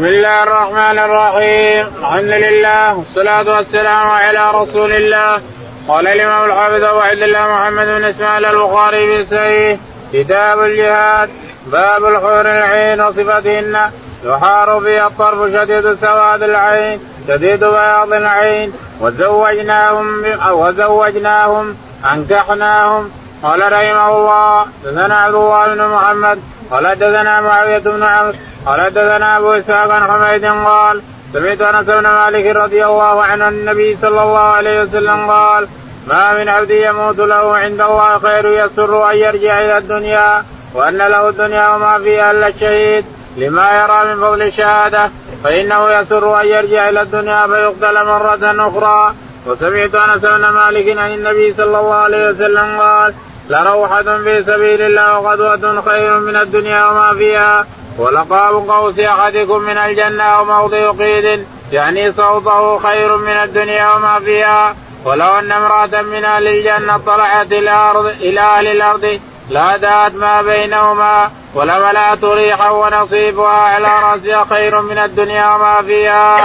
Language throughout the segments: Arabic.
بسم الله الرحمن الرحيم. الحمد لله والصلاة والسلام على رسول الله. قال الإمام الحافظ أبو عبد الله محمد بن إسماعيل البخاري في صحيح. كتاب الجهاد باب الحور العين وصفتهن. يحار فيها الطرف شديد سواد العين شديد بياض العين. وزوجناهم وزوجناهم أنكحناهم. قال رحمه الله دثنا عبد الله بن محمد قال دثنا معاوية بن عمرو. قال دثنا أبو إسحاق عن حميد قال سمعت أنس بن مالك رضي الله عنه النبي صلى الله عليه وسلم قال ما من عبد يموت له عند الله خير يسر أن يرجع إلى الدنيا وأن له الدنيا وما فيها إلا الشهيد. لما يرى من فضل الشهادة فإنه يسر أن يرجع إلى الدنيا فيقتل مرة أخرى. وسمعت أنس بن مالك عن النبي صلى الله عليه وسلم قال لروحة في سبيل الله وغدوة خير من الدنيا وما فيها. ولقاب قوس أحدكم من الجنة وموضع قيد يعني صوته خير من الدنيا وما فيها. ولو أن امرأة من أهل الجنة طلعت إلى أرض إلى أهل الأرض لادات ما بينهما ولملأت ريحا ونصيبها على رأسها خير من الدنيا وما فيها.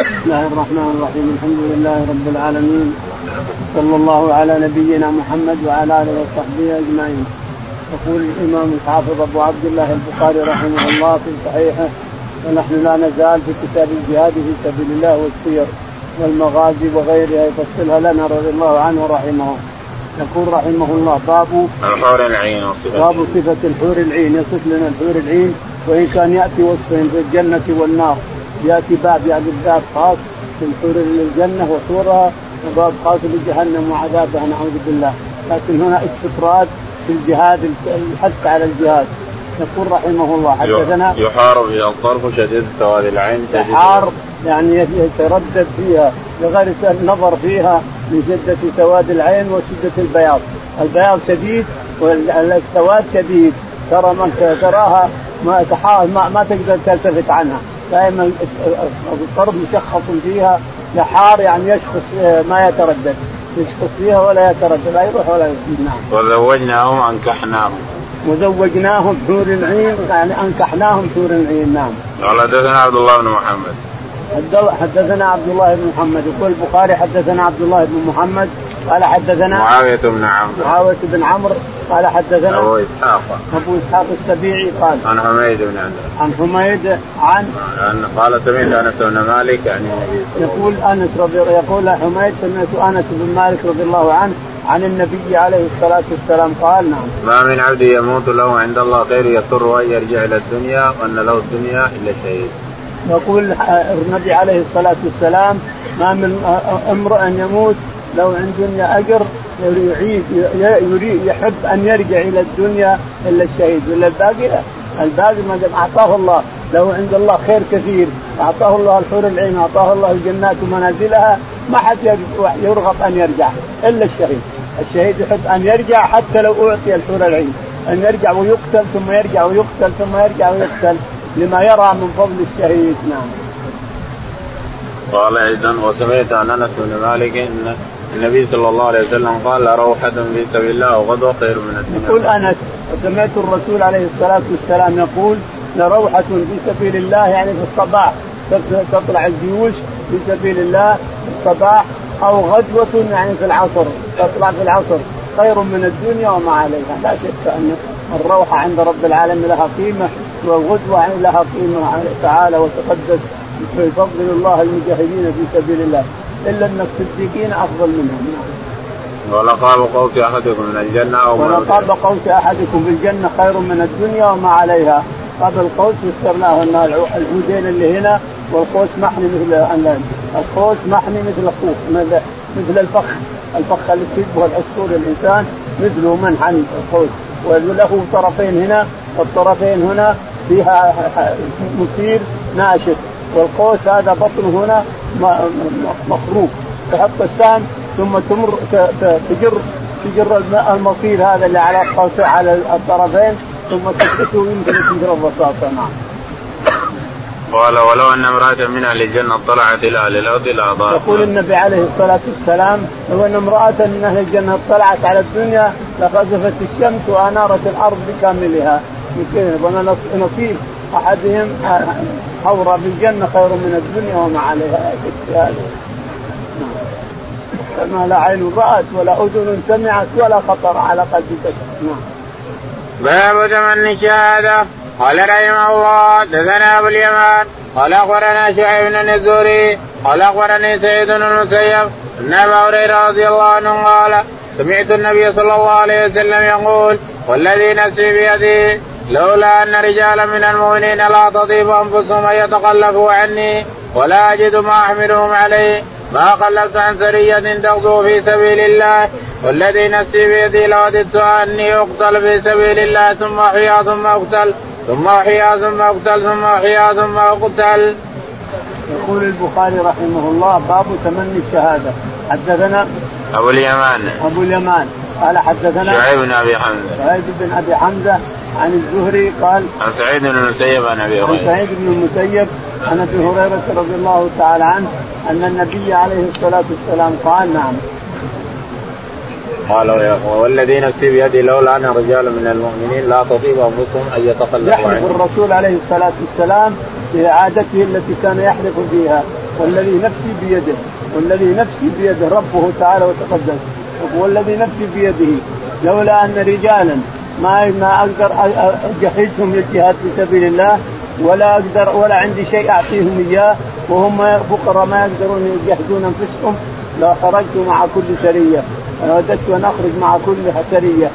بسم الله الرحمن الرحيم. الحمد لله رب العالمين. صلى الله على نبينا محمد وعلى آله وصحبه أجمعين. يقول الإمام الحافظ أبو عبد الله البخاري رحمه الله في صحيحه ونحن لا نزال في كتاب الجهاد في سبيل الله والسير والمغازي وغيرها يفصلها لنا رضي الله عنه ورحمه. يقول رحمه الله باب الحور العين وصفة باب صفة الحور العين. يصف لنا الحور العين وإن كان يأتي وصفهم في الجنة والنار. يأتي باب يعني باب خاص في الحور الجنة وحورها وباب خاص لجهنم وعذابها نعوذ بالله. لكن هنا استطراد في الجهاد الحث على الجهاد. يقول رحمه الله حدثنا يحار فيها الطرف شديد سواد العين يحار يعني يتردد فيها بغير النظر فيها من شدة سواد العين وشدة البياض. البياض شديد والسواد شديد. ترى من تراها ما ما, ما تقدر تلتفت عنها. دائما الطرف مشخص فيها يحار يعني يشخص ما يتردد. يشخص فيها ولا يتردد لا يروح ولا يسجد نعم وزوجناهم انكحناهم وزوجناهم حور العين يعني أنكحناهم حور العين نعم. قال حدثنا عبد الله بن محمد. حدثنا عبد الله بن محمد يقول البخاري حدثنا عبد الله بن محمد قال حدثنا معاوية بن عمرو. معاوية بن عمرو قال حدثنا أبو إسحاق. أبو إسحاق السبيعي قال عن حميد بن أنس عن حميد عن قال سمعت أنس بن مالك عن النبي يقول أنس رضي يقول حميد سمعت أنس بن مالك رضي الله عنه عن النبي عليه الصلاة والسلام قال نعم. ما من عبد يموت له عند الله خير يسر أن يرجع إلى الدنيا وأن له الدنيا إلا شهيد يقول النبي عليه الصلاة والسلام ما من امرؤ يموت لو عند دنيا أجر يعيد يريد يحب أن يرجع إلى الدنيا إلا الشهيد. ولا الباقي؟ لا الباقي ما دام أعطاه الله. له عند الله خير كثير. أعطاه الله الحور العين أعطاه الله الجنات ومنازلها. ما حد يرغب أن يرجع إلا الشهيد. الشهيد يحب أن يرجع حتى لو أعطي الحور العين. أن يرجع ويقتل ثم يرجع ويقتل ثم يرجع ويقتل لما يرى من فضل الشهيد. نعم. قال أيضا وسمعت عن أنس بن مالك إن النبي صلى الله عليه وسلم قال لا روحة في سبيل الله وغدوة خير من الدنيا. يقول أنس وسمعت الرسول عليه الصلاة والسلام يقول لروحة في سبيل الله يعني في الصباح. تطلع الجيوش في سبيل الله في الصباح أو غدوة يعني في العصر تطلع في العصر. خير من الدنيا وما عليها. لا شك أن الروحة عند رب العالمين لها قيمة والغدوة لها قيمة تعالى وتقدس بفضل الله المجاهدين في سبيل الله. إلا أن الصديقين أفضل منهم. ولقاب قوس أحدكم من الجنة أو ولقاب قوس أحدكم في الجنة خير من الدنيا وما عليها. قاب القوس فسرناه ان العودين اللي هنا والقوس محني مثل القوس محني مثل الخوف مثل الفخ. الفخ اللي تشبه العصفور الإنسان مثله منحني القوس وله طرفين هنا والطرفين هنا فيها مثير ناشف. والقوس هذا بطنه هنا مخروق تحط السهم ثم تمر تجر تجر المصير هذا اللي على القوس على الطرفين ثم تثبته يمكن تجر الرصاصه نعم. قال ولو أن امرأة من أهل الجنه اطلعت إلى أهل الأرض لاضاءت يقول النبي عليه الصلاة والسلام لو أن امرأة من أهل الجنة اطلعت على الدنيا لخسفت الشمس وأنارت الأرض بكاملها. يمكن نصيب. أحدهم حورة في الجنة خير من الدنيا وما عليها كما لا عين رأت ولا أذن سمعت ولا خطر على قلب بشر. نعم. باب تمني الشهادة. قال رحمه الله دثنا أبو اليمان. قال أخبرنا شعيب بن الزهري. قال أخبرني سعيد بن المسيب. أن أبا هريرة رضي الله عنه قال سمعت النبي صلى الله عليه وسلم يقول والذي نفسي بيده لولا أن رجالا من المؤمنين لا تطيب أنفسهم أن يتخلفوا عني ولا أجد ما أحملهم عليه ما خلفت عن سرية تغزو في سبيل الله. والذي نفسي بيدي لوددت أني أقتل في سبيل الله ثم أحيا ثم أقتل ثم أحيا ثم أقتل ثم أحيا ثم أقتل. يقول البخاري رحمه الله باب تمني الشهادة. حدثنا أبو اليمان. أبو اليمان. قال حدثنا شعيب بن أبي حمزة. شعيب بن أبي حمزة عن الزهري قال عن سعيد بن المسيب عن أبي هريرة. عن سعيد بن المسيب عن أبي هريرة رضي الله تعالى عنه أن النبي عليه الصلاة والسلام قال نعم. قال والذي نفسي بيدي لولا ان رجال من المؤمنين لا تطيب أنفسهم أن يتخلفوا يحلف الرسول عليه الصلاة والسلام في عادته التي كان يحلف فيها والذي نفسي بيده والذي نفسي بيده ربه تعالى وتقدس. والذي نفسي بيده لولا أن رجالا ما ما أقدر أجهزهم للجهاد في سبيل الله ولا أقدر ولا عندي شيء أعطيهم إياه وهم فقراء ما يقدرون يجهزون أنفسهم. لخرجت مع كل سرية. وددت أن أخرج مع كل سرية.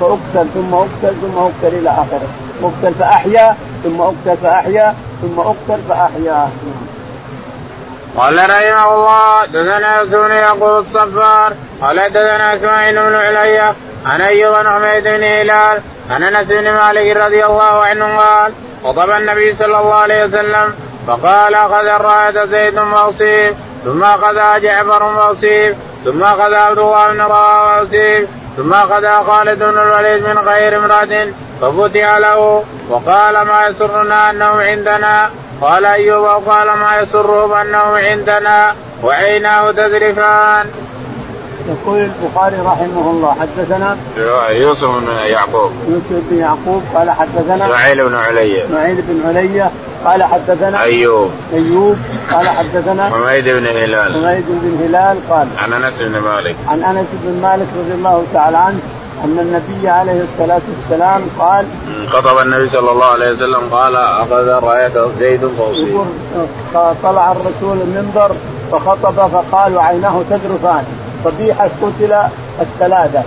فأقتل ثم أقتل ثم أقتل إلى آخره. أقتل فأحيا ثم أقتل فأحيا ثم أقتل فأحيا. قال رحمه الله دثنا يقول الصفار قال دثنا إسماعيل بن عليا عن ايوب بن حميد بن هلال عن أنس بن مالك رضي الله عنه قال خطب النبي صلى الله عليه وسلم فقال أخذ الرأية زيد وأصيب ثم اخذها جعفر وأصيب ثم أخذ عبد الله بن رواحة وأصيب ثم أخذ خالد بن الوليد من غير امرأة ففتح له وقال ما يسرنا انهم عندنا قال أيوب وقال ما يسرهم انهم عندنا وعيناه تذرفان. يقول البخاري رحمه الله حدثنا يوسف بن يعقوب. يوسف بن يعقوب قال حدثنا اسماعيل بن علي. اسماعيل بن علي قال حدثنا أيوب. أيوب قال حدثنا حميد بن هلال. حميد بن هلال قال عن أنس بن مالك. عن أنس بن مالك رضي الله تعالى عنه أن النبي عليه الصلاة والسلام قال خطب النبي صلى الله عليه وسلم قال أخذ رايه زيد فاصيب طلع الرسول المنبر فخطب فقال وعيناه تذرفان. صبيحة قتل الثلاثة.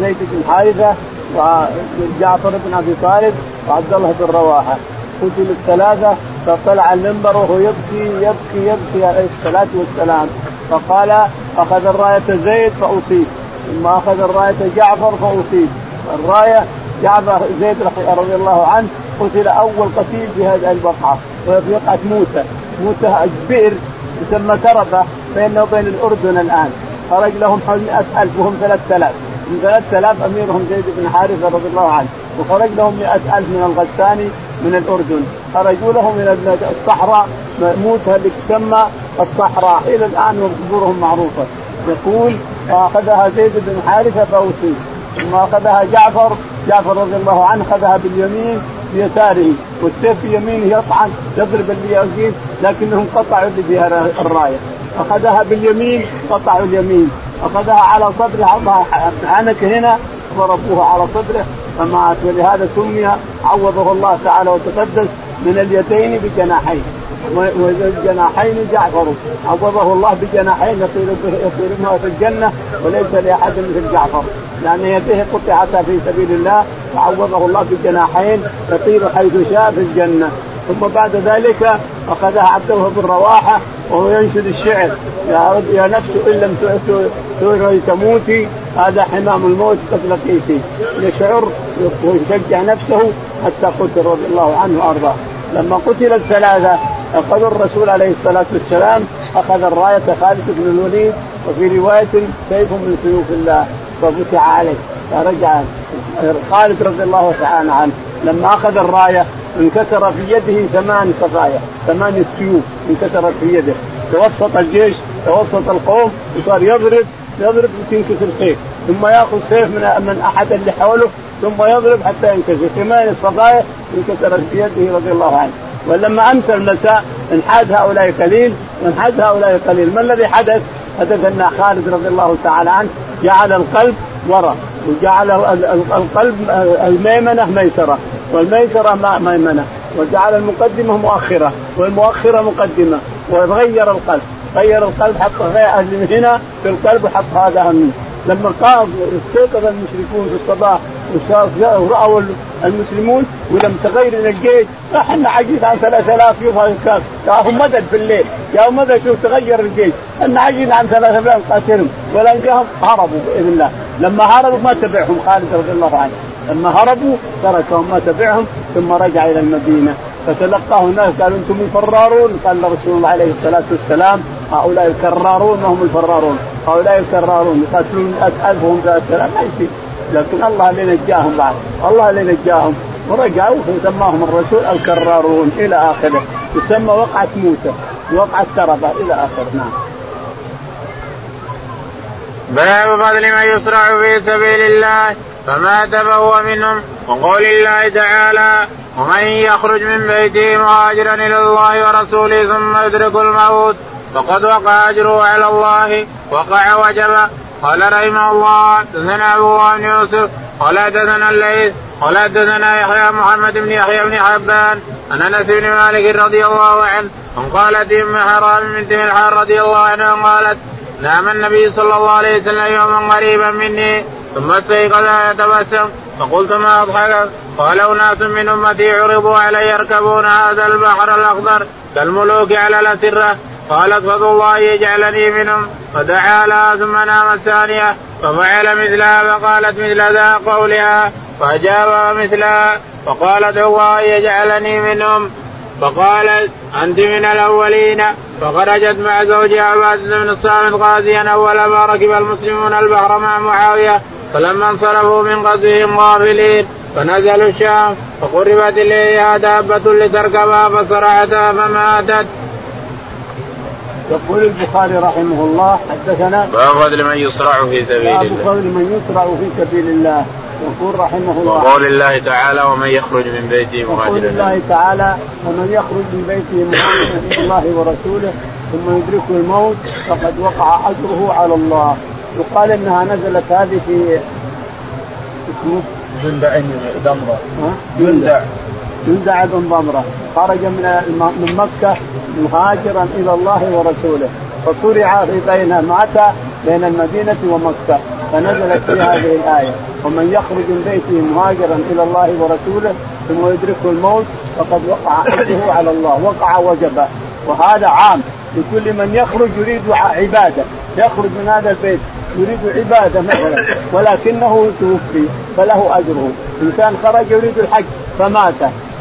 زيد بن حارثة وجعفر بن أبي طالب وعبد الله بن رواحة. قتل الثلاثة فطلع المنبر وهو يبكي يبكي يبكي عليه الصلاة والسلام. فقال أخذ الراية زيد فأصيب. ثم أخذ الراية جعفر فأصيب. الراية جعفر زيد رضي الله عنه قتل أول قتيل في هذه البقعة وهي في بقعة موسى. موسى بئر يسمى تربه بينه وبين الاردن الان خرج لهم حوالي 100000 وهم 3000 من 3000 أميرهم زيد بن حارثة رضي الله عنه. وخرج لهم 100000 من الغساني من الأردن. خرجوا لهم من الصحراء موسى اللي تسمى الصحراء. إلى الآن وقبورهم معروفة. يقول فاخذها زيد بن حارثة فأوصي. ثم أخذها جعفر جعفر رضي الله عنه أخذها باليمين بيساره. والسيف في يمينه يطعن يضرب اليمين لكنهم قطعوا اللي فيها الراية. اخذها باليمين قطعوا اليمين. اخذها على صدره عنك هنا ضربوها على صدره. فمات ولهذا سمي عوضه الله تعالى وتقدس من اليدين بجناحين. والجناحين جعفر. عوضه الله بجناحين يطير يطير في الجنة وليس لأحد مثل جعفر. لأن يديه قطعتا في سبيل الله وعوضه الله بجناحين يطير حيث شاء في الجنة. ثم بعد ذلك أخذها عبد الله بن رواحة وهو ينشد الشعر. يا رب يا نفس إن لم تموتي هذا حمام الموت قد لقيتي يشعر ويشجع نفسه حتى قتل رضي الله عنه وأرضاه. لما قتل الثلاثة اخذ الرسول عليه الصلاة والسلام أخذ الراية خالد بن الوليد وفي رواية سيف من سيوف الله ففتح عليه فرجع خالد رضي الله تعالى عنه. لما أخذ الراية انكسر في يده ثمان صفايا ثمان سيوف انكسرت في يده. توسط الجيش توسط القوم وصار يضرب يضرب تنكسر سيف. ثم ياخذ سيف من من احد اللي حوله ثم يضرب حتى ينكسر. ثمان الصبايا انكسرت في يده رضي الله عنه. ولما امسى المساء انحاز هؤلاء قليل وانحاز هؤلاء قليل. ما الذي حدث؟ حدث أن خالد رضي الله تعالى عنه جعل القلب وراء وجعل القلب الميمنة ميسرة والميسرة ميمنة وجعل المقدمة مؤخرة والمؤخرة مقدمة وغير القلب غير القلب حط هنا في القلب وحط هذا هم. لما قام استيقظ المشركون في الصباح ورأوا المسلمون ولم تغير الجيش إحنا عجيز عن 3000 يوم جاءهم مدد في الليل. جاءهم مدد شوف تغير الجيش. إحنا عجيز عن 3000 قاتلهم. ولقاهم هربوا بإذن الله. لما هربوا ما تبعهم. خالد رضي الله عنه. لما هربوا تركهم ما تبعهم ثم رجع إلى المدينة. فتلقاه الناس قالوا أنتم الفرارون. قال رسول الله عليه الصلاة والسلام هؤلاء الكرارون ما هم الفرارون. هؤلاء الكرارون يقاتلون ألفهم آلاف ما يصير. لكن الله اللي نجاهم بعد. الله اللي نجاهم. ورجعوا فسماهم الرسول الكرارون إلى آخره. يسمى وقعة موسى وقعة تربة إلى آخره. نعم. باب فضل من يصرع في سبيل الله فمات فهو منهم. وقول الله تعالى ومن يخرج من بيته مهاجرا إلى الله ورسوله ثم يدرك الموت فقد وقع أجره على الله وقع وجب قال رحمه الله حدثنا أبو بن يوسف قال حدثنا الليث قال حدثنا يحيى محمد بن يحيى بن حبان عن أنس بن مالك رضي الله عنه قالت أم حرام بنت ملحان رضي الله عنها قالت نام النبي صلى الله عليه وسلم يوما قريبا مني ثم استيقظ يتبسم. فقلت ما أضحك؟ قال أناس من أمتي عرضوا علي يركبون هذا البحر الأخضر كالملوك على الأسرة. قالت فضل الله يجعلني منهم. فدعا لها ثم نام الثانية. ففعل مثلها فقالت مثل ذا قولها. فأجاب مثلها فقالت الله يجعلني منهم. فقالت أنت من الأولين. فخرجت مع زوجها عباده بن الصامت غازيا أول ما ركب المسلمون البحر مع معاوية فلما انصرفوا من غزوهم غافلين فنزلوا الشام فقربت إليها دابة لتركبها فصرعتها فماتت. يقول البخاري رحمه الله حدثنا باب فضل من يصرع في سبيل الله. باب فضل من يصرع في سبيل الله. يقول رحمه الله. وقول الله تعالى ومن يخرج من بيته مهاجرا. وقول الله تعالى ومن يخرج من بيته مهاجرا إلى الله ورسوله ثم يدركه الموت فقد وقع أجره على الله. يقال إنها نزلت هذه في اسمه؟ جندع ضمره جندع. جندع بن ضمره خرج من من مكة مهاجرا إلى الله ورسوله. فصرع في بين مات بين المدينة ومكة. فنزلت في هذه الآية. ومن يخرج من بيته مهاجرا إلى الله ورسوله ثم يدركه الموت فقد وقع أجره على الله. وقع وجب وهذا عام. لكل من يخرج يريد عبادة. يخرج من هذا البيت يريد عبادة مثلا. ولكنه توفي فله أجره، إنسان خرج يريد الحج فمات،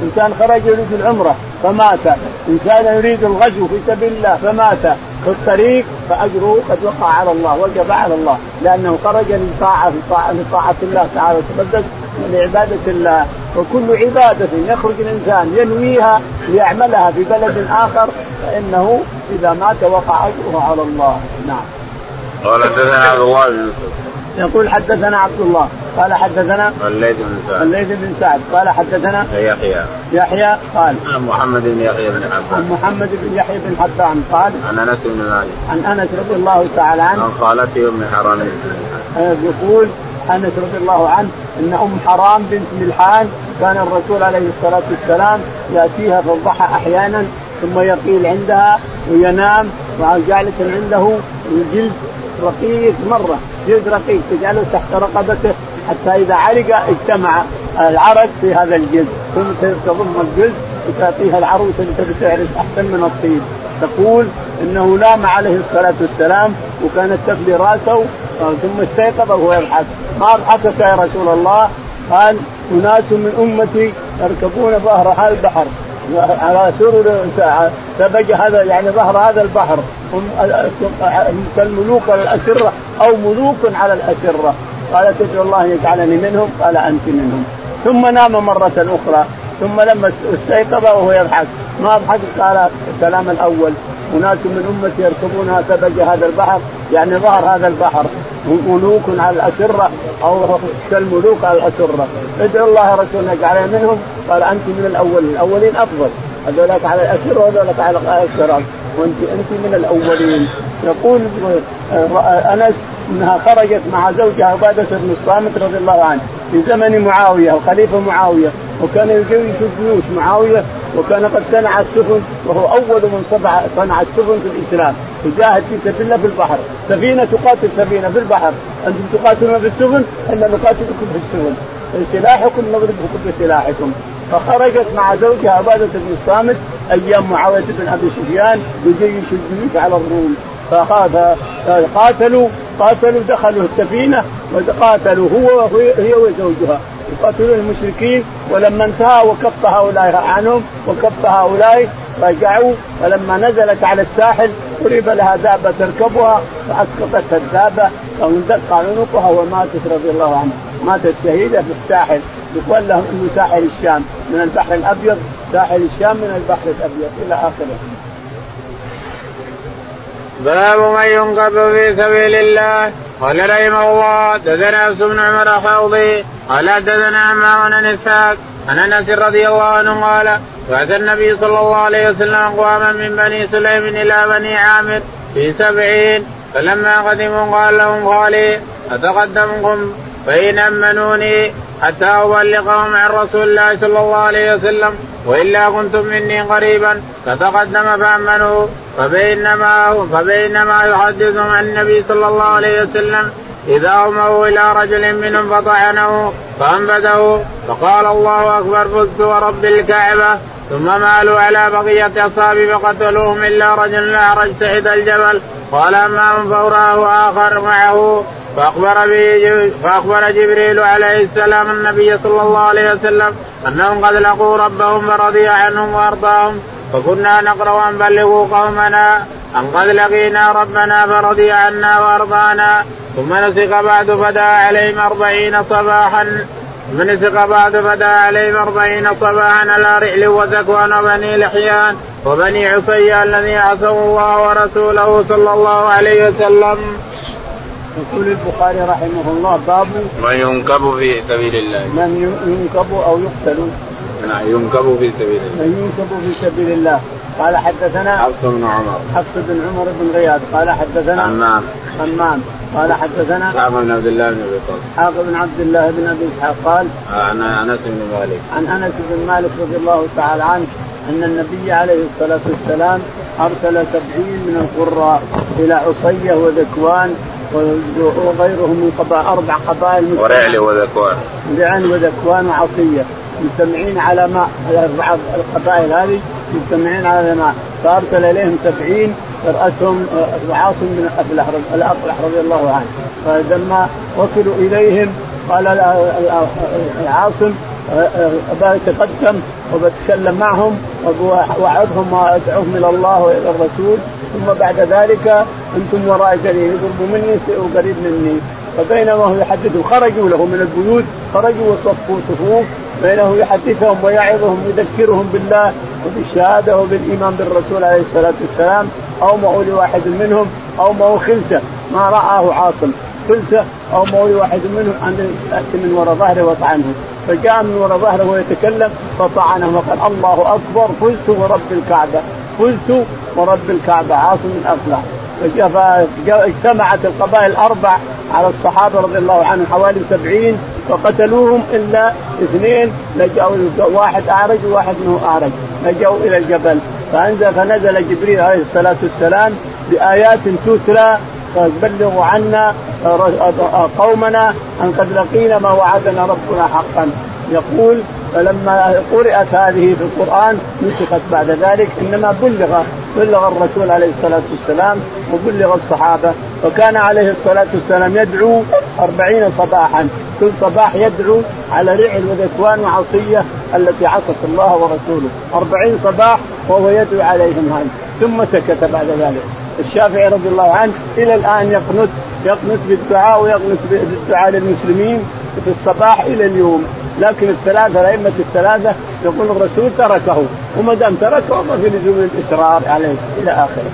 إنسان خرج يريد العمرة فمات، إنسان يريد الغزو في سبيل الله فمات. في الطريق فأجره قد وقع على الله وجب على الله لأنه خرج لطاعه لطاعه الله تعالى وتقدس لعباده الله. وكل عبادة يخرج الإنسان ينويها ليعملها في بلد آخر فإنه إذا مات وقع أجره على الله. نعم. قال حدثنا عبد الله يقول حدثنا عبد الله. قال حدثنا الليث بن سعد. الليث بن سعد. قال حدثنا يحيى. يحيى قال عن محمد بن يحيى بن حبان. عن محمد بن يحيى بن حبان قال عن أنس بن مالك. عن أنس رضي الله تعالى عنه عن خالته أم حرام. يقول أنس رضي الله عنه إن أم حرام بنت ملحان كان الرسول عليه الصلاة والسلام يأتيها في الضحى أحيانا ثم يقيل عندها وينام وجالسا عنده الجلد رقيق مرة. جلد رقيق تجعله تحت رقبته حتى إذا علق اجتمع العرق في هذا الجلد ثم تضم الجلد وتعطيها العروس اللي تبي تعرف أحسن من الطيب. تقول إنه نام عليه الصلاة والسلام وكانت تفلي راسه ثم استيقظ وهو يضحك. ما أضحكك يا رسول الله؟ قال أناس من أمتي يركبون ظهر هذا البحر. على سرر سبج هذا يعني ظهر هذا البحر. هم كالملوك على الأسرة أو ملوك على الأسرة. قال تدعو الله يجعلني منهم؟ قال أنت منهم. ثم نام مرة أخرى. ثم لما استيقظ وهو يضحك. ما أضحك؟ قال الكلام الأول. أناس من أمتي يركبونها سبج هذا البحر. يعني ظهر هذا البحر. ملوك على الأسرة أو كالملوك على الأسرة. ادعوا الله يا رسول الله يجعلنا منهم. قال أنت من الأولين. الأولين أفضل. هذولك على الأسرة وهذولك على الاسره وانت أنت من الأولين. يقول آه، أنس إنها خرجت مع زوجها عبادة بن الصامت رضي الله عنه في زمن معاوية الخليفة معاوية. وكان يجوز الجيوش معاوية وكان قد صنع السفن وهو أول من صنع السفن في الإسلام. يجاهد في سبيل الله في البحر سفينة تقاتل سفينة في البحر أنتم تقاتلون في السفن؟ إحنا نقاتلكم في السفن. سلاحكم نضربكم بسلاحكم فخرجت مع زوجها عبادة بن الصامت أيام معاوية بن أبي سفيان يجيش الجيوش على الروم. فقاتلوا قاتلوا دخلوا السفينة وقاتلوا هو هي وزوجها. يقاتلون المشركين ولما انتهى وكف هؤلاء عنهم وكف هؤلاء رجعوا فلما نزلت على الساحل قرب لها دابه تركبها فاسقطتها الدابه فاندق عنقها وماتت رضي الله عنها ماتت شهيدة في الساحل يقول لهم إنه ساحل الشام من البحر الأبيض ساحل الشام من البحر الأبيض إلى آخره. باب من ينقذ في سبيل الله قال رحمه الله دثنا بن عمر حوضي قال دثنا بن إسحاق عن أنس رضي الله عنه قال بعث النبي صلى الله عليه وسلم اقواما من بني سليم إلى بني عامر في سبعين فلما قدموا قال لهم خالي أتقدمكم؟ فإن أمنوني حتى أبلغهم عن رسول الله صلى الله عليه وسلم وإلا كنتم مني قريبا فتقدم فامنوا فبينما فبينما يحدثهم عن النبي صلى الله عليه وسلم إذا أمروا إلى رجل منهم فطعنه فأنبذه فقال الله أكبر فزت ورب الكعبة. ثم مالوا على بقية أصحابي فقتلوهم إلا رجل أعرج تحت الجبل. قال أما من فوراه آخر معه فأخبر به فأخبر جبريل عليه السلام النبي صلى الله عليه وسلم أنهم قد لقوا ربهم فرضي عنهم وأرضاهم. فكنا نقرأ أن بلغوا قومنا أن قد لقينا ربنا فرضي عنا وأرضانا. ثم نسق بعد فدا عليهم أربعين صباحا. ثم نسق بعد فدا عليهم أربعين صباحا على رحل وزكوان وبني لحيان وبني عصي الذي عصوا الله ورسوله صلى الله عليه وسلم. يقول البخاري رحمه الله باب من ينكب في سبيل الله. من ينكب أو يقتل. نعم ينكب في سبيل الله. من ينكب في سبيل الله. قال حدثنا حفص بن عمر. حفص بن عمر بن غياث. قال حدثنا همام همام قال حدثنا اسحاق بن عبد الله بن أبي طالب. اسحاق بن عبد الله بن أبي إسحاق قال عن أنس بن مالك. عن أنس بن مالك رضي الله تعالى عنه أن النبي عليه الصلاة والسلام أرسل سبعين من القراء إلى عصية وذكوان وغيرهم من قبائل أربع قبائل ورعل وذكوان. رعل وذكوان وعصية مجتمعين على ماء القبائل هذه مجتمعين على ماء. فأرسل إليهم سبعين راسهم آه، عاصم بن الافلح الافلح رضي الله عنه. فلما وصلوا إليهم قال عاصم بتقدم وبتكلم معهم ووعدهم وأدعوهم إلى الله وإلى الرسول. ثم بعد ذلك أنتم وراء قليل يقربوا مني قريب مني. فبينما هو يحدثهم خرجوا له من البيوت خرجوا وصفوا صفوف. بينه يحدثهم ويعظهم يذكرهم بالله وبالشهادة وبالإيمان بالرسول عليه الصلاة والسلام. أو لواحد منهم أو ما خلسة. ما رآه عاصم. خلسة أو ما لواحد منهم. أن يأتي من وراء ظهره وطعنه فجاء من وراء ظهره ويتكلم فطعنه وقال الله أكبر. فزت ورب الكعبة. فزت ورب الكعبة. عاصم أفلح. فاجتمعت القبائل الاربع على الصحابة رضي الله عنهم حوالي سبعين فقتلوهم إلا اثنين. لجأوا واحد أعرج وواحد منه أعرج. لجأوا إلى الجبل. فانزل فنزل جبريل عليه الصلاة والسلام بآيات تتلى فبلغوا عنا قومنا أن قد لقينا ما وعدنا ربنا حقا. يقول فلما قرأت هذه في القرآن نسخت بعد ذلك إنما بلغ بلغ الرسول عليه الصلاة والسلام وبلغ الصحابة. وكان عليه الصلاة والسلام يدعو أربعين صباحا. كل صباح يدعو على رعل وذكوان وعصية التي عصت الله ورسوله. أربعين صباح وهو يدعو عليهم هذه ثم سكت بعد ذلك. الشافعي رضي الله عنه إلى الآن يقنت يقنت بالدعاء ويقنت بالدعاء للمسلمين في الصباح إلى اليوم. لكن الثلاثة الأئمة الثلاثة يقول الرسول تركه. وما دام تركه ما في لزوم الإصرار عليه إلى آخره.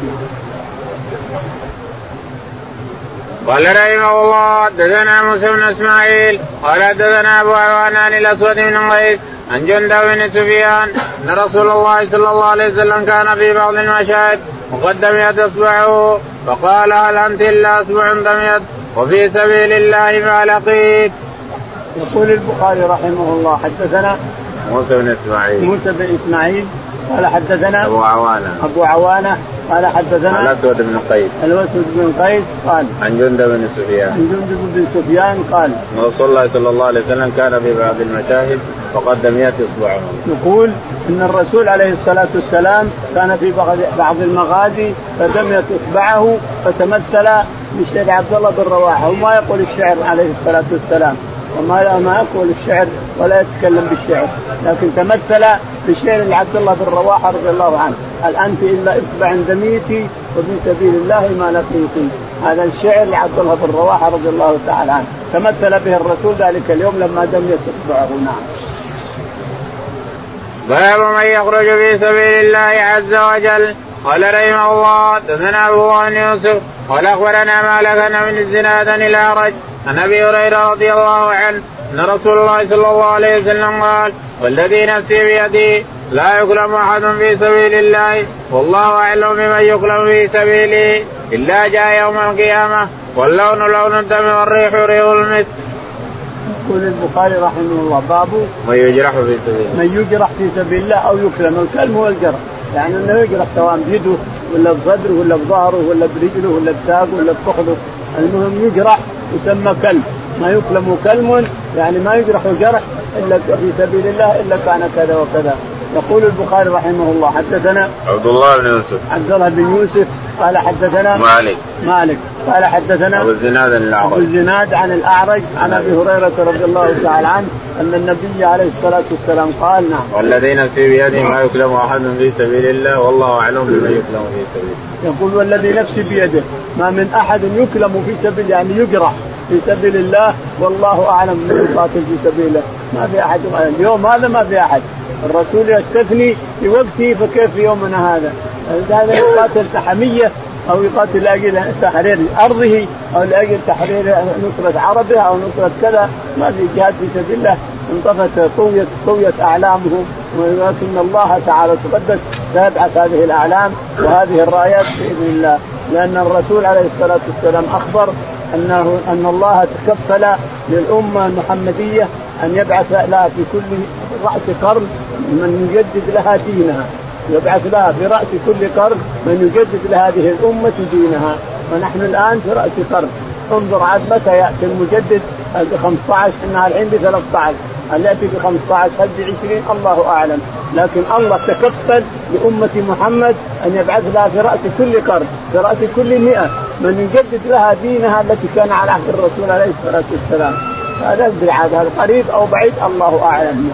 قال رحمه الله حدثنا موسى بن إسماعيل قال حدثنا أبو عوان عن الأسود بن قيس عن جندب بن سفيان أن رسول الله صلى الله عليه وسلم كان في بعض المشاهد وقد دميت اصبعه فقال هل أنت إلا أصبع دميت وفي سبيل الله ما لقيت. يقول البخاري رحمه الله حدثنا موسى بن إسماعيل موسى بن إسماعيل قال حدثنا أبو عوانة. أبو عوانة قال حدثنا الاسود بن قيس. الاسود بن قيس قال عن جندب بن سفيان. عن جندب بن سفيان قال رسول الله صلى الله عليه وسلم كان في بعض المشاهد وقد دميت اصبعه يقول إن الرسول عليه الصلاة والسلام كان في بعض المغازي فدميت اصبعه فتمثل بالشعر عبد الله بن رواحة وما يقول الشعر عليه الصلاة والسلام وما ما يقول الشعر ولا يتكلم بالشعر لكن تمثل بشعر لعبد الله بن رواحة رضي الله عنه. هل أنت إلا اصبع دميتي وفي سبيل الله ما لقيتي؟ هذا الشعر لعبد الله بن رواحة رضي الله تعالى عنه. تمثل به الرسول ذلك اليوم لما دميت اصبعه نعم. باب من يخرج في سبيل الله عز وجل. قال رحمه الله دثنا أبو بن يوسف قال أخبرنا مالك من الزناد الأعرج عن أبي هريرة رضي الله عنه أن رسول الله صلى الله عليه وسلم قال والذي نفسي بيده لا يكلم أحد في سبيل الله والله أعلم بمن يكلم في سبيله إلا جاء يوم القيامة واللون لون الدم والريح ريح المسك. يقول البخاري رحمه الله باب من يجرح في سبيل الله. من يجرح في سبيل الله أو يكلم الكلم هو الجرح. يعني إنه يجرح سواء بيده ولا بصدره ولا بظهره ولا برجله ولا بساقه ولا بفخذه المهم يجرح يسمى كلب. ما يكلم كلم يعني ما يجرح جرح إلا في سبيل الله إلا كان كذا وكذا. يقول البخاري رحمه الله حدثنا عبد الله بن يوسف. عبد الله بن يوسف قال حدثنا مالك. مالك. قال حدثنا أبو الزناد الأعرج. أبو الزناد عن الأعرج عن أبي هريرة رضي الله تعالى عنه أن النبي عليه الصلاة والسلام قال نعم. والذي نفسي بيده ما يكلم أحد في سبيل الله والله أعلم بمن يكلم في سبيله يقول والذي نفسي بيده ما من أحد يكلم في سبيل يعني يجرح. في سبيل الله والله أعلم من يقاتل في سبيله ما في أحد اليوم هذا ما في أحد. الرسول يستثني في وقته فكيف في يومنا هذا؟ هذا يقاتل حميه أو يقاتل لأجل تحرير أرضه أو لأجل تحرير نصرة عربه أو نصرة كذا. ما في جهاد في سبيل الله. انطفت قوية قوية أعلامهم ولكن الله تعالى تقدس سيبعث هذه الأعلام وهذه الرايات بإذن الله. لأن الرسول عليه الصلاة والسلام أخبر أنه أن الله تكفل للأمة المحمدية أن يبعث لها في كل رأس قرن من يجدد لها دينها. يبعث لها في رأس كل قرن من يجدد لهذه الأمة دينها. ونحن الآن في رأس قرن. انظر عاد متى يأتي المجدد ب 15 إحنا الحين ب 13 هل يأتي ب 15 هل ب 20 الله أعلم. لكن الله تكفل لأمة محمد أن يبعث لها في رأس كل قرن في رأس كل مئة. من يجدد لها دينها التي كان على عهد الرسول عليه الصلاة والسلام. هذا بالعادة هذا قريب أو بعيد الله أعلم.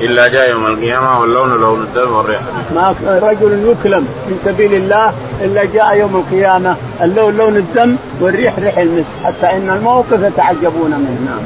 إلا جاء يوم القيامة واللون لون الدم والريح. ما رجل يكلم في سبيل الله إلا جاء يوم القيامة اللون لون الدم والريح ريح المسك حتى إن الموقف يتعجبون منه. نعم.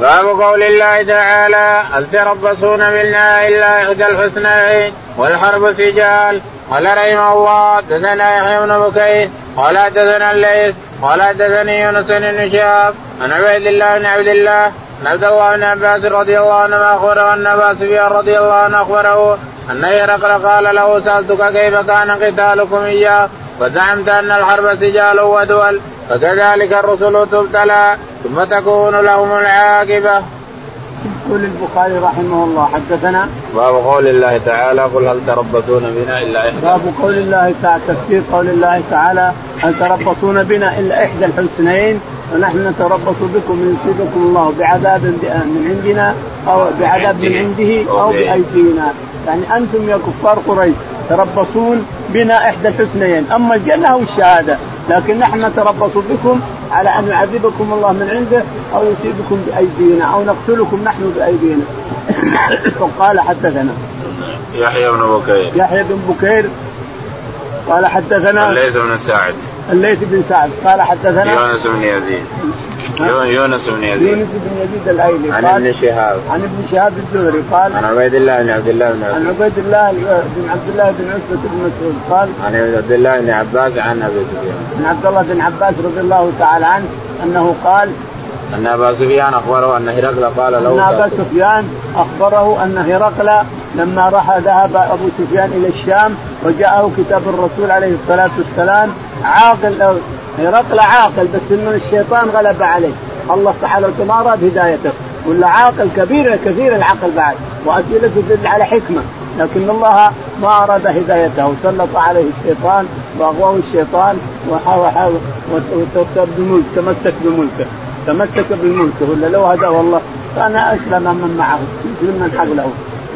باب قول الله تعالى هل تربصون بنا إلا إحدى الحسنين؟ والحرب سجال قال رحمه الله دثنا يحيى بن بكير قال دثنا الليث قال دثني يونس بن شهاب عن عبيد الله بن عبد الله عن عبد الله بن عباس رضي الله عنهما أخبره أن أبا سفيان رضي الله عنه أخبره أن هرقل قال له سألتك كيف كان قتالكم إياه؟ وزعمت أن الحرب سجال ودول فكذلك الرسل تبتلى ثم تكون لهم العاقبة. يقول البخاري رحمه الله حدثنا؟ باب قول الله تعالى قل هل تربصون بنا إلا إحدى باب قول الله تعالى تفسير قول الله تعالى هل تربصون بنا إلا إحدى الحسنين ونحن نتربص بكم ان يصيبكم الله بعذاب من عندنا أو بعذاب من عنده أو بأيدينا. يعني أنتم يا كفار قريش تربصون بنا إحدى الحسنيين أما الجنة أو الشهادة؟ لكن نحن نتربص بكم على أن يعذبكم الله من عنده أو يصيبكم بأيدينا أو نقتلكم نحن بأيدينا. وقال حدثنا. يحيى بن بكير. يحيى بن بكير. قال حدثنا. الليث بن سعد. الليث بن سعد. قال حدثنا. يونس بن يزيد. يونس بن يزيد. يونس بن يزيد الأيلي عن ابن شهاب. عن ابن شهاب الزهري قال عن عبيد الله بن عبد الله بن عن عبيد الله بن عبد الله بن عتبة بن مسعود قال عن عبد الله بن عباس عن أبي سفيان. عن عبد الله بن عباس رضي الله تعالى عنه أنه قال أن أبا سفيان أخبره أن هرقل قال له أن أبا سفيان أخبره أن هرقل لما راح ذهب أبو سفيان إلى الشام وجاءه كتاب الرسول عليه الصلاة والسلام عاقل هرقل عاقل بس ان الشيطان غلب عليه. الله ما اراد هدايته ولا عاقل كبير كثير العقل بعد. واسئلته تدل على حكمة. لكن الله ما أراد هدايته. سلط عليه الشيطان وأغواه الشيطان وحاول بملك تمسك بملكه. تمسك بملكه. ولا لو هداه الله كان أسلم من معه من حوله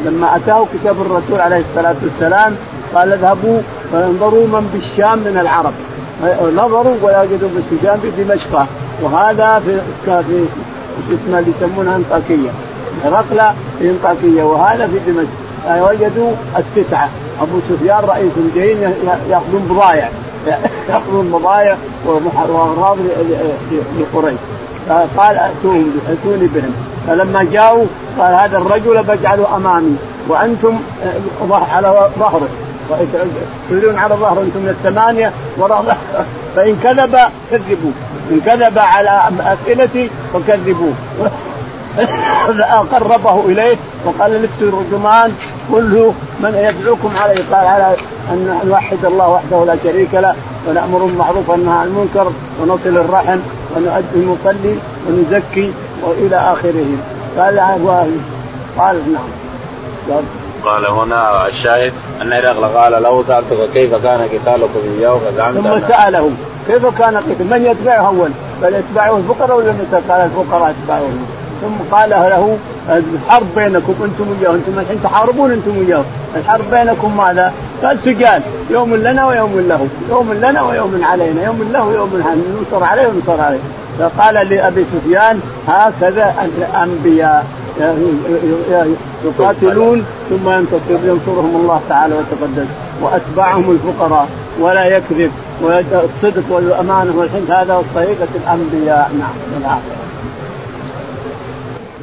لما أتاه كتاب الرسول عليه الصلاة والسلام قال اذهبوا فانظروا من بالشام من العرب. نظروا وجدوا بالسجان في دمشق. وهذا في في اسمها اللي يسمونها أنطاكية. هرقل في أنطاكية. وهذا في دمشق. وجدوا التسعة. أبو سفيان رئيس جايين يأخذون بضايع. يأخذون بضايع واغراض لقريش. قال اتوهم أتوني بهم. فلما جاءوا قال هذا الرجل بجعله أمامي. وأنتم على ظهره. تريدون على ظهره أنتم من الثمانية وراء فإن كذب كذبوه إن كذب على أسئلتي فكذبوه قربه إليه وقال لست الرجمان كله من يدعوكم عليه؟ قال على أن نوحد الله وحده لا شريك له ونأمر بالمعروف وننهى عن المنكر ونصل الرحم ونؤدي المصلي ونزكي وإلى آخره. قال قال نعم. قال هنا الشاهد أن هرقل قال له سألتك كيف كان قتالكم اياه فزعمت ثم ساله كيف كان قتال؟ من يتبعه أول؟ بل يتبعه الفقراء ولا قال الفقراء يتبعه ثم قال له الحرب بينكم أنتم وياه أنتم الحين تحاربون أنتم وياه. الحرب بينكم ماذا؟ قال سجال يوم لنا ويوم له يوم لنا ويوم علينا يوم له ويوم علينا ننصر عليه وننصر عليه. فقال لأبي سفيان هكذا الأنبياء يقاتلون ثم ينتصر ينصرهم الله تعالى ويتقدس. وأتباعهم الفقراء. ولا يكذب. والصدق والأمانة والحنث هذا طريقة الأنبياء. نعم.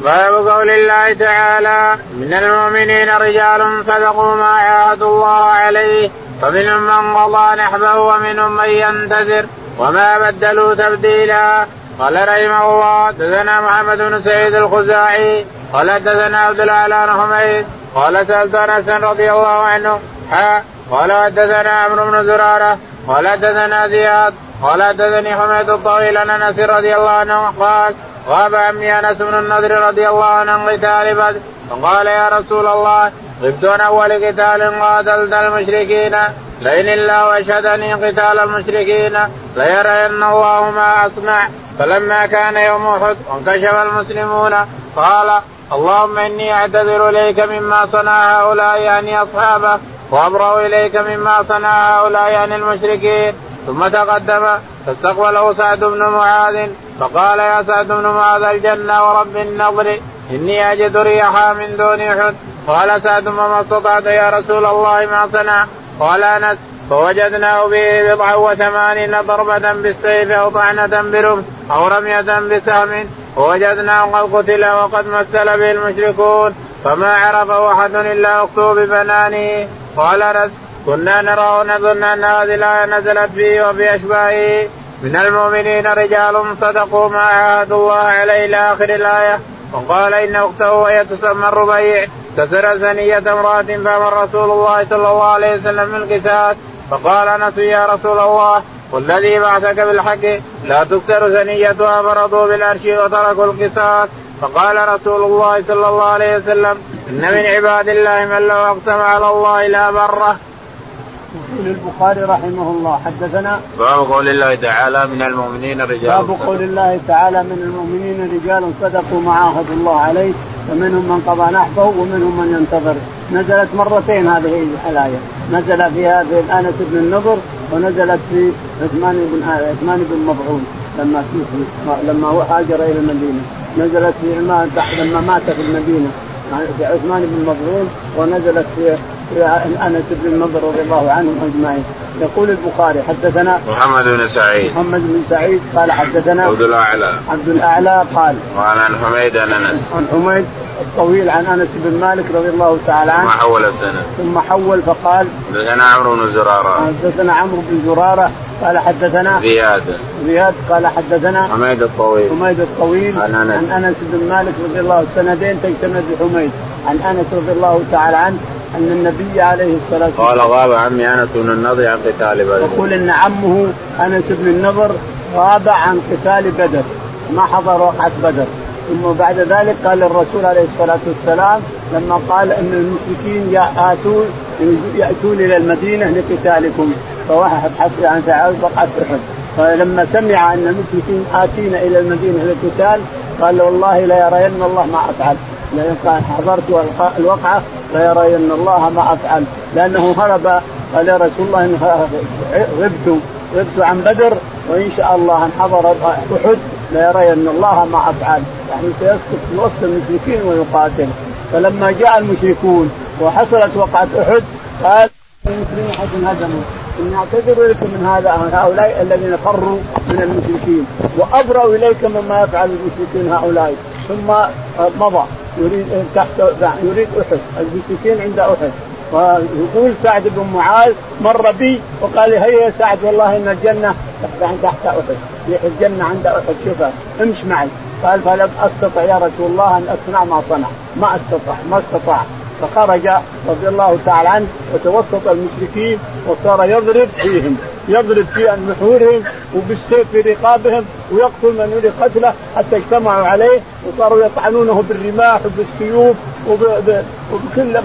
باب قول الله تعالى من المؤمنين رجال صدقوا ما عاهدوا الله عليه فمنهم من قضى نحبه ومنهم من ينتظر. وما بدلوا تبديلا. قال رحمه الله دثنا محمد بن سعيد الخزاعي قال دثنا عبد الأعلى بن حميد قال سألت أنس رضي الله عنه ها؟ قال حدثنا عمرو بن زرارة قال حدثنا زياد قال حدثني حميد الطويل عن أنس رضي الله عنه قال غاب عمي أنس بن النضر رضي الله عنه عن قتال بدر فقال يا رسول الله غبت عن أول قتال قاتلت المشركين لئن الله اشهدني قتال المشركين ليرين الله ما اصنع فلما كان يوم أحد وانكشف المسلمون قال اللهم إني أعتذر إليك مما صنع هؤلاء يعني اصحابه وأبرأ إليك مما صنع هؤلاء يعني المشركين. ثم تقدم فاستقبله سعد بن معاذ فقال يا سعد بن معاذ الجنة ورب النظر إني أجد ريحها من دون أحد. قال سعد ما استطعت يا رسول الله ما صنع. قال أنس فوجدناه به بضعا وثمانين ضربة بالسيف أو طعنة برمح أو رمية بسهم ووجدناه قد قتل وقد مثل به المشركون فما عرفه أحد إلا أخته ببنانه قال كنا نرى ونظن أن هذه الآية نزلت فيه وفي أشباهه من المؤمنين رجال صدقوا ما عاهدوا الله عليه إلى آخر الآية. وقال إن أخته وهي تسمى الربيع كسر ثنية امرأة فأمر رسول الله صلى الله عليه وسلم بالقتال فقال انس يا رسول الله والذي بعثك بالحق لا تكسر ثنيتها فرضوا بالعرش وتركوا القصاص فقال رسول الله صلى الله عليه وسلم إن من عباد الله من لو أقسم على الله لا بره. يقول البخاري رحمه الله حدثنا باب قول الله تعالى من المؤمنين رجال باب قول الله تعالى من المؤمنين رجال صدقوا ما عاهدوا الله عليه فمنهم من قضى نحبه ومنهم من ينتظر. نزلت مرتين هذه الآية. نزل فيها في آنس بن النضر ونزلت في عثمان بن عثمان بن مضعون لما لما هاجر إلى المدينة. نزلت في لما مات في المدينة. في عثمان بن مضعون ونزلت في أنس بن النضر رضي الله عنهم أجمعين. يقول البخاري حدثنا محمد بن سعيد. محمد بن سعيد قال حدثنا عبد الأعلى. عبد الأعلى قال وعن عن حميد عن أنس. عن حميد الطويل عن أنس بن مالك رضي الله تعالى عنه. ما حول السنة ثم حول فقال حدثنا عمرو بن زرارة. حدثنا عمرو بن زرارة قال حدثنا زياد. زياد قال حدثنا حميد الطويل. حميد الطويل عن أنس. عن أنس بن مالك رضي الله السندين تجتمع بحميد. عن أنس رضي الله تعالى عنه. أن النبي عليه الصلاة والسلام قال غاب عمي أنس بن النضر عن قتال بدر. يقول إن عمه أنس بن النضر غاب عن قتال بدر ما حضر وقعه بدر. ثم بعد ذلك قال الرسول عليه الصلاة والسلام لما قال إن المشركين ياتون ياتون إلى المدينة لقتالكم. فواحد حسب عن تعال وقعت احد فلما سمع إن المشركين اتينا إلى المدينة للقتال قال والله ليرين الله ما أفعل. لأن حضرت الوقعة ليرين الله ما أفعل. لأنه هرب قال يا رسول الله إن غبت غبت عن بدر وإن شاء الله إن حضر أحد ليرين الله ما أفعل. يعني سيسقط في وسط المشركين ويقاتل. فلما جاء المشركون وحصلت وقعة أحد قال المسلمين حد هزموا اني أعتذر لكم من هذا هؤلاء الذين فروا من المشركين. وابرأوا إليكم مما يفعل المشركين هؤلاء. ثم مضى. يريد تحت يريد أحد. المشركين عند أحد. ويقول سعد بن معاذ مر بي وقال هيا يا سعد والله إن الجنة تحت تحت أحد. الجنة عند أحد. شوفها امش معي. قال فلم أستطع يا رسول الله أن أصنع ما صنع. ما استطاع ما استطاع. فخرج رضي الله تعالى عنه وتوسط المشركين وصار يضرب فيهم. يضرب في نحورهم وبالسيف في رقابهم ويقتل من يريد قتله حتى اجتمعوا عليه وصاروا يطعنونه بالرماح وبالسيوف وبكل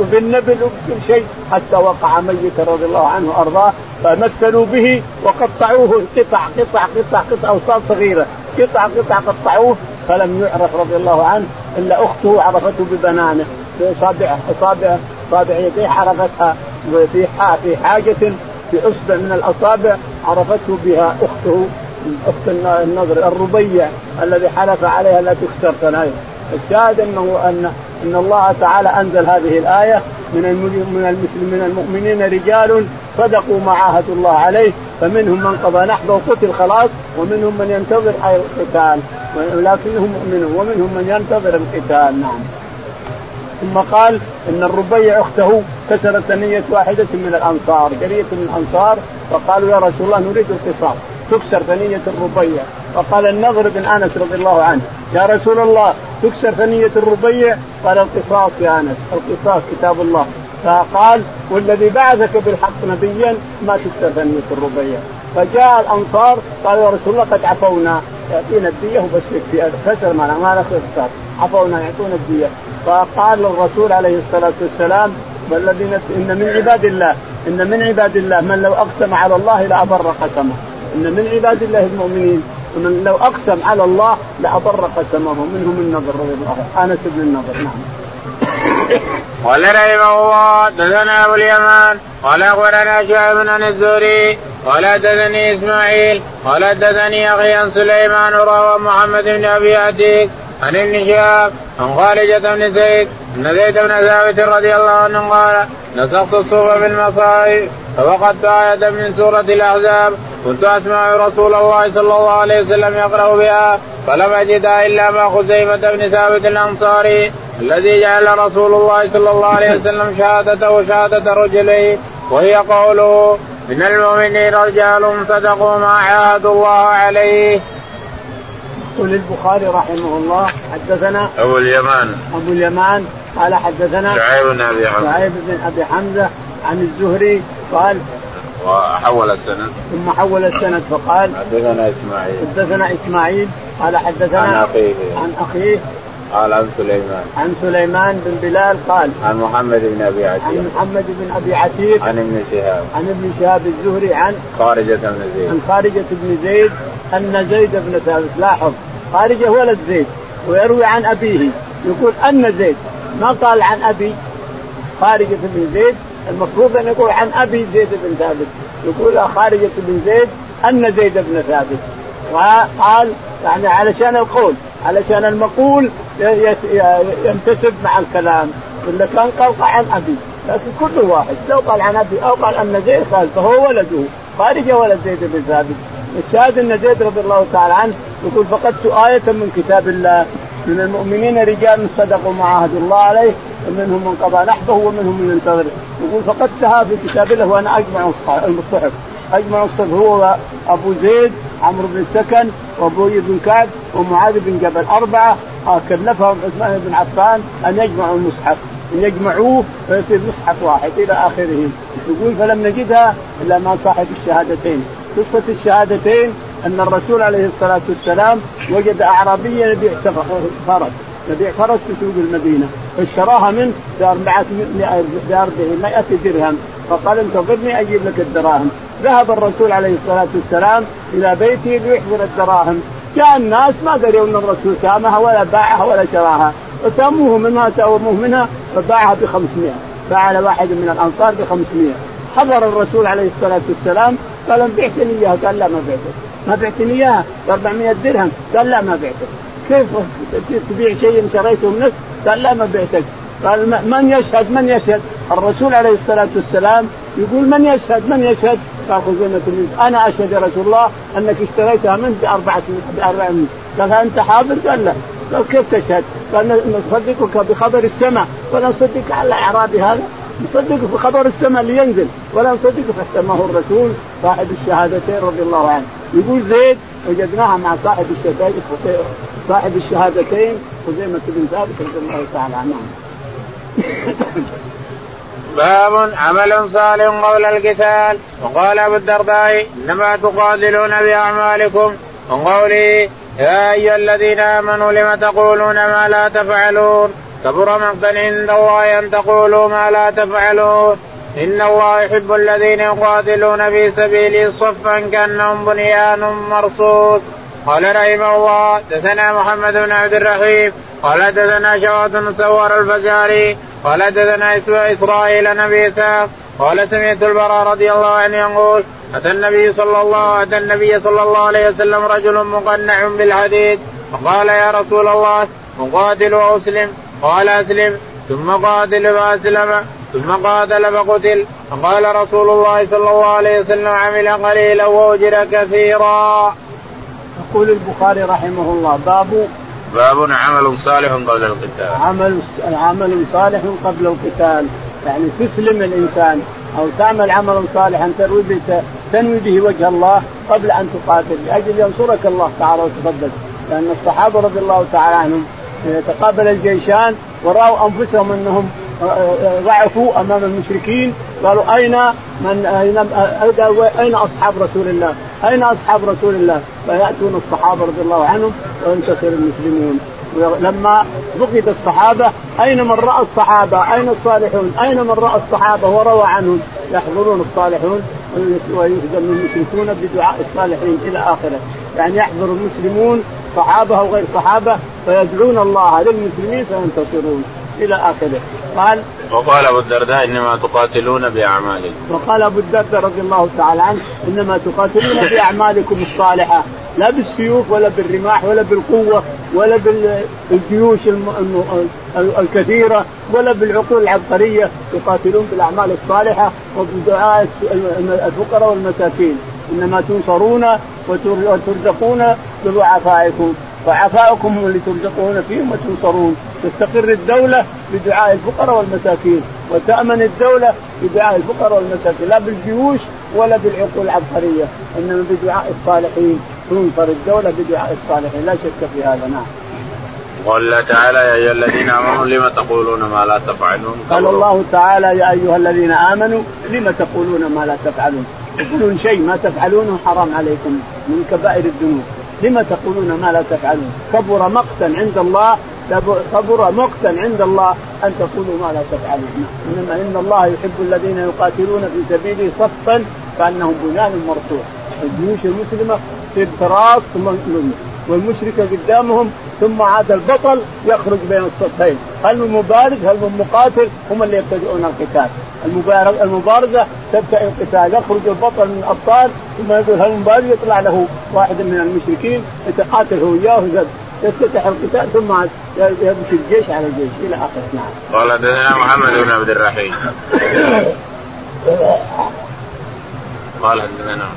وبالنبل وبكل شيء حتى وقع ميتا رضي الله عنه وأرضاه. فمثلوا به وقطعوه. قطع قطع قطع قطع اوصال صغيرة. قطع قطع قطعوه. فلم يعرف رضي الله عنه إلا أخته عرفته ببنانه. باصابعه اصابع أصابع يديه عرفتها. في في حاجة في اصبع من الأصابع عرفته بها أخته أخت النضر الربيع الذي حلف عليها لا تكسر ثنايا. الشاهد أنه ان أن الله تعالى أنزل هذه الآية من من المسلمين المؤمنين رجال صدقوا ما عاهدوا الله عليه فمنهم من قضى نحبه وقتل خلاص ومنهم من ينتظر القتال ولكنهم مؤمنون ومنهم من ينتظر القتال. نعم. ثم قال إن الربيع أخته كسرت ثنيه واحدة من الأنصار جرية من الأنصار فقالوا يا رسول الله نريد القصاص. تكسر ثنيه الربيع. فقال النضر بن أنس رضي الله عنه يا رسول الله تكسر ثنيه الربيع؟ قال القصاص يا أنس القصاص كتاب الله. فقال والذي بعثك بالحق نبيا ما تكسر ثنيه الربيع. فجاء الأنصار قالوا يا رسول الله قد عفونا يعطينا الدية وبس يكفي كسر ما ما عفونا يعطونا الدية. فقال الرسول عليه الصلاة والسلام والذي إن من عباد الله إن من عباد الله من لو أقسم على الله لابر قسمه. إن من عباد الله المؤمنين ومن لو أقسم على الله لابر قسمه. منهم النضر رضي الله عنه. أنس بن النضر نعم. قال رحمه الله دثنا أبو اليمان قال أخبرنا شعيب بن الزهري قال حدثني إسماعيل قال حدثني أخي عن سليمان وروى محمد بن أبي عتيق عن ابن شهاب عن خالد بن زيد ان زيد بن ثابت رضي الله عنه قال نسخت الصوف بالمصائب فوقدت آية من سورة الأحزاب كنت أسمع رسول الله صلى الله عليه وسلم يقرأ بها فلم أجدها إلا ما خزيمة بن ثابت الأنصاري الذي جعل رسول الله صلى الله عليه وسلم شهادته شهادة رجليه وهي قوله من المؤمنين رجال صدقوا ما عاهدوا الله عليه. يقول البخاري رحمه الله حدثنا أبو اليمان. أبو اليمان قال حدثنا شعيب بن أبي حمزة. شعيب بن أبي حمزة عن الزهري قال وحول السند. ثم حول السند فقال حدثنا إسماعيل. حدثنا إسماعيل قال حدثنا عن أخيه. عن أخيه. قال عن سليمان. عن سليمان بن بلال قال عن محمد بن أبي عتيق. عن محمد بن أبي عتيق. عن ابن شهاب. عن ابن شهاب الزهري عن خارجة بن زيد. عن خارجة بن زيد. أن زيد بن ثابت لاحظ خارجة ولد زيد ويروي عن أبيه. يقول أن زيد ما قال عن أبي؟ خارجة بن زيد المفروض أن يقول عن أبي زيد بن ثابت. يقول خارجة بن زيد أن زيد بن ثابت. وقال يعني علشان القول علشان المقول ينتسب مع الكلام. ولا كان قال عن أبي. لكن كل واحد لو قال عن أبي أو قال أن زيد قال فهو ولده. خارج ولد زيد بن ثابت. الشاهد ان زيد رضي الله تعالى عنه يقول فقدت آية من كتاب الله. من المؤمنين رجال صدقوا ما عهد الله عليه ومنهم من قضى نحبه ومنهم من ينتظر يقول فقدتها في كتاب الله وأنا أجمع الصحف أجمع الصحف هو أبو زيد عمرو بن سكن وابوي بن كعب ومعاذ بن جبل أربعة. كلفهم عثمان بن عفان أن يجمعوا المصحف. إن يجمعوه فيصير مصحف واحد إلى آخره. يقول فلم نجدها إلا مع صاحب الشهادتين. قصة الشهادتين أن الرسول عليه الصلاة والسلام وجد اعرابيا يبيع فرس يبيع فرس في سوق المدينة فاشتراها منه ب 400 درهم. فقال انتظرني أجيب لك الدراهم. ذهب الرسول عليه الصلاة والسلام إلى بيته ليحضر الدراهم. جاء الناس ما دروا أن الرسول سامها ولا باعها ولا شراها. فساموه منها ساوموه منها فباعها ب 500 باع واحد من الأنصار ب 500 حضر الرسول عليه الصلاة والسلام قال بعتني اياها قال لا ما بعتك ما بعتني اياها ب 400 درهم. قال لا ما بعتك كيف تبيع شيء شريته منك قال لا ما بعتك. قال من يشهد؟ من يشهد؟ الرسول عليه الصلاة والسلام يقول من يشهد؟ من يشهد؟ قال خزيمة أنا أشهد يا رسول الله أنك اشتريتها منك بأربعة بأربعة قال أنت حاضر؟ قال لا. قال كيف تشهد؟ قال نصدقك بخبر السماء. ولا نصدق على إعراب هذا. نصدق بخبر السماء اللي ينزل. ولا نصدق فاحتمه الرسول صاحب الشهادتين رضي الله عنه. يقول زيد وجدناها مع صاحب الشهادتين صاحب الشهادتين خزيمة بن ثابت رضي الله تعالى عنه. باب عمل صالح قبل القتال. وقال أبو الدرداء إنما تقاتلون بأعمالكم. وقوله يا أيها الذين آمنوا لم تقولون ما لا تفعلون؟ كبر مقتا عند الله أن تقولوا ما لا تفعلون. إن الله يحب الذين يقاتلون في سبيله صفا كأنهم بنيان مرصوص. قال رحمه الله دثنا محمد بن عبد الرحيم. قال دثنا شواط سوار الفزاري قال دثنا إسرائيل نبي إسحاق. قال سمعت البراء رضي الله عنه يقول أتى النبي صلى الله أتى النبي صلى الله عليه وسلم رجل مقنع بالحديد. فقال يا رسول الله اقاتل وأسلم. قال أسلم ثم قاتل فاسلم ثم قاتل فقتل فقال رسول الله صلى الله عليه وسلم عمل قليلا وأجر كثيرا. يقول البخاري رحمه الله باب باب عمل صالح قبل القتال. عمل عمل صالح قبل القتال يعني تسلم الإنسان أو تعمل عملا صالحا تنوي به تنوي به وجه الله قبل أن تقاتل لأجل ينصرك الله تعالى وتقدس لأن الصحابة رضي الله تعالى عنهم تقابل الجيشان ورأوا أنفسهم أنهم ضعفوا أمام المشركين قالوا أين من أين أصحاب رسول الله؟ أين أصحاب رسول الله؟ فيأتون الصحابة رضي الله عنهم وينتصر المسلمون لما فقد الصحابة أين من رأى الصحابة؟ أين الصالحون؟ أين من رأى الصحابة وروى عنهم؟ يحضرون الصالحون ويهزم المشركون بدعاء الصالحين إلى آخره، يعني يحضر المسلمون صحابة أو غير صحابة فيدعون الله للمسلمين فينتصرون إلى آخره. قال وقال أبو الدرداء إنما تقاتلون بأعمالكم. وقال أبو الدرداء رضي الله تعالى عنه إنما تقاتلون بأعمالكم الصالحة. لا بالسيوف ولا بالرماح ولا بالقوة ولا بالجيوش الكثيرة ولا بالعقول العبقرية. تقاتلون بالأعمال الصالحة وبدعاء الفقراء والمساكين. إنما تنصرون وترزقون بضعفائكم وعفاؤكم هم اللي ترزقون فيهم وتنصرون. تستقر الدولة بدعاء الفقراء والمساكين وتأمن الدولة بدعاء الفقراء والمساكين. لا بالجيوش ولا بالعقول العبقرية إنما بدعاء الصالحين. تنصر الدولة بدعاء الصالحين. لا شك في هذا نعم. قال الله تعالى يا أيها الذين آمنوا لم تقولون ما لا تفعلون؟ قال الله تعالى يا أيها الذين آمنوا لم تقولون ما لا تفعلون؟ تقولون شيء ما تفعلونه حرام عليكم من كبائر الذنوب. لم تقولون ما لا تفعلون؟ كبر مقتا عند الله كبر مقتا عند الله أن تقولوا ما لا تفعلون. إنما إن الله يحب الذين يقاتلون في سبيله صفا كأنهم بنيان مرصوع. الجيوش المسلمة في الفراس والمشركة قدامهم ثم عاد البطل يخرج بين الصفين. هل من مبارز؟ هل من مقاتل؟ هم اللي يبتدئون القتال. المبارزة تبدأ القتال. يخرج البطل من الأبطال ثم يقول هل المبارز؟ يطلع له واحد من المشركين يتقاتل هو وياه يفتتح القتال ثم يمشي الجيش على الجيش إلى اخره نعم. قال حدثنا محمد بن عبد الرحيم. قال حدثنا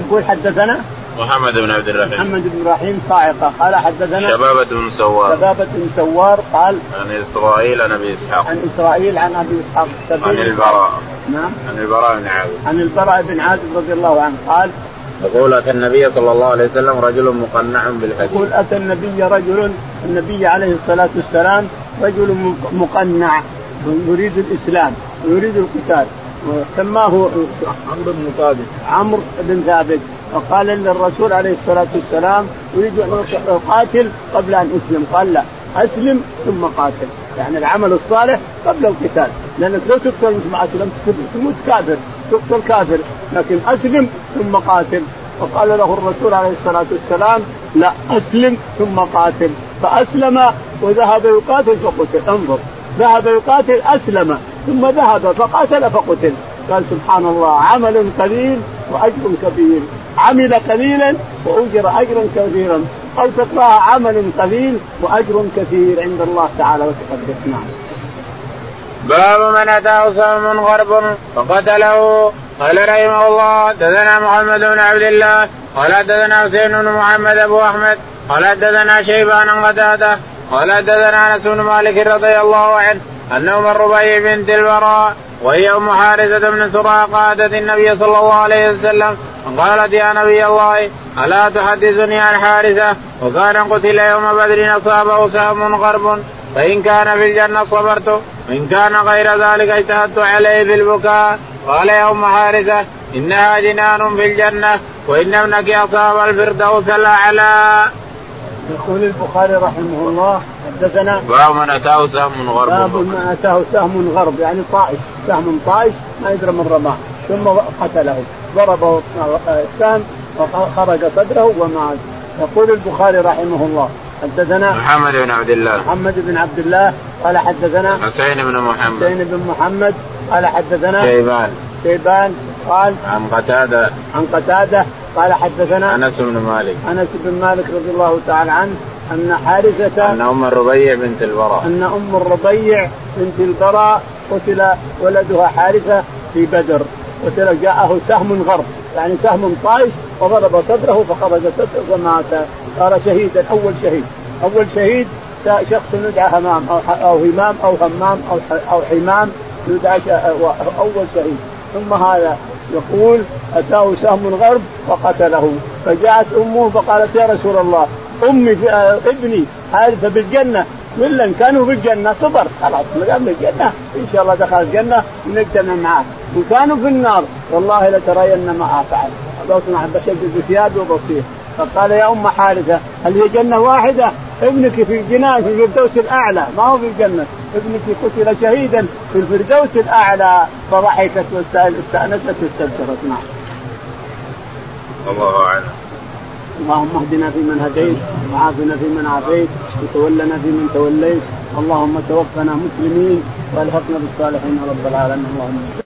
يقول حدثنا محمد بن عبد الرحيم. محمد بن رحيم صاعقة. قال حدثنا شبابة بن سوار. شبابة بن سوار قال عن إسرائيل عن أبي إسحاق. عن إسرائيل عن أبي إسحاق. عن البراء. نعم. عن البراء بن عازب. عن البراء بن عازب رضي الله عنه. قال يقول أتى النبي صلى الله عليه وسلم رجل مقنع بالحديث. يقول أتى النبي رجل النبي عليه الصلاة والسلام رجل مقنع يريد الإسلام ويريد القتال. سماه عمرو بن ثابت عمرو بن ثابت. فقال للرسول عليه الصلاة والسلام أريد أن أقاتل قبل أن أسلم. قال لا أسلم ثم قاتل. يعني العمل الصالح قبل القتال. لانك لو تقتل مع أسلمت تموت كافر تقتل كافر لكن أسلم ثم قاتل. فقال له الرسول عليه الصلاة والسلام لا أسلم ثم قاتل. فأسلم وذهب يقاتل فقتل انظر ذهب يقاتل أسلم. ثم ذهب فقاتل فقتل. قال سبحان الله عمل قليل وأجر كبير. عمل قليلا وأجر اجرا كبيرا. أو تقراها عمل قليل وأجر كثير. عند الله تعالى وتقدس. نعم. باب من اتاه سهم غرب فقتله. قال رحمه الله حدثنا محمد بن عبد الله. قال حدثنا حسين بن محمد أبو أحمد. قال حدثنا شيبان قتادة. قال حدثنا أنس بن مالك رضي الله عنه. أنه من ربيع بنت البراء وهي أم حارثة بن سراقة أتت النبي صلى الله عليه وسلم قالت يا نبي الله ألا تحدثني عن حارثة وكان قتل يوم بدر أصابه سهم غرب فإن كان في الجنة صبرت وإن كان غير ذلك اجتهدت عليه في البكاء قال يا أم حارثة إنها جنان في الجنة وإن ابنك أصاب الفردوس الاعلى. يقول البخاري رحمه الله حدثنا باب من أتاه سهم غرب. باب من أتاه سهم غرب يعني طائش سهم طائش ما يدري من رماه ثم قتله ضربه السهم وخرج صدره ومات. يقول البخاري رحمه الله حدثنا محمد بن عبد الله. محمد بن عبد الله قال حدثنا حسين بن محمد. حسين بن محمد قال حدثنا شيبان. شيبان قال عن قتادة. عن قتادة قال حدثنا أنس بن مالك. أنس بن مالك رضي الله تعالى عنه أن حارثة أن أم الربيع بنت البراء أن أم الربيع بنت البراء قتل ولدها حارثة في بدر. قتل جاءه سهم غرب. يعني سهم طائش وضرب صدره فخرج صدره ومات. صار شهيدا أول شهيد. أول شهيد شخص يدعى همام أو أو همام أو همام أو أو حمام يدعى أول شهيد. ثم هذا يقول أتاه سهم غرب فقتله. فجاءت أمه فقالت يا رسول الله أمي في ابني حارثه بالجنه كلا كانوا في الجنة صبر. خلاص ما دام في الجنة. إن شاء الله دخل الجنة نجتمع معه. وكانوا في النار والله لترين ما فعل بصنع بشدد ثيابي وبصير. فقال يا أم حارثة هل هي جنة واحدة؟ ابنك في الجنان في الفردوس الأعلى ما هو في الجنة ابنك قتل شهيدا في الفردوس الأعلى فضحكت واستانست واستبشرت نعم. الله أعلم. اللهم اهدنا فيمن هديت وعافنا فيمن عافيت وتولنا فيمن توليت اللهم توفنا مسلمين والحقنا بالصالحين رب العالمين اللهم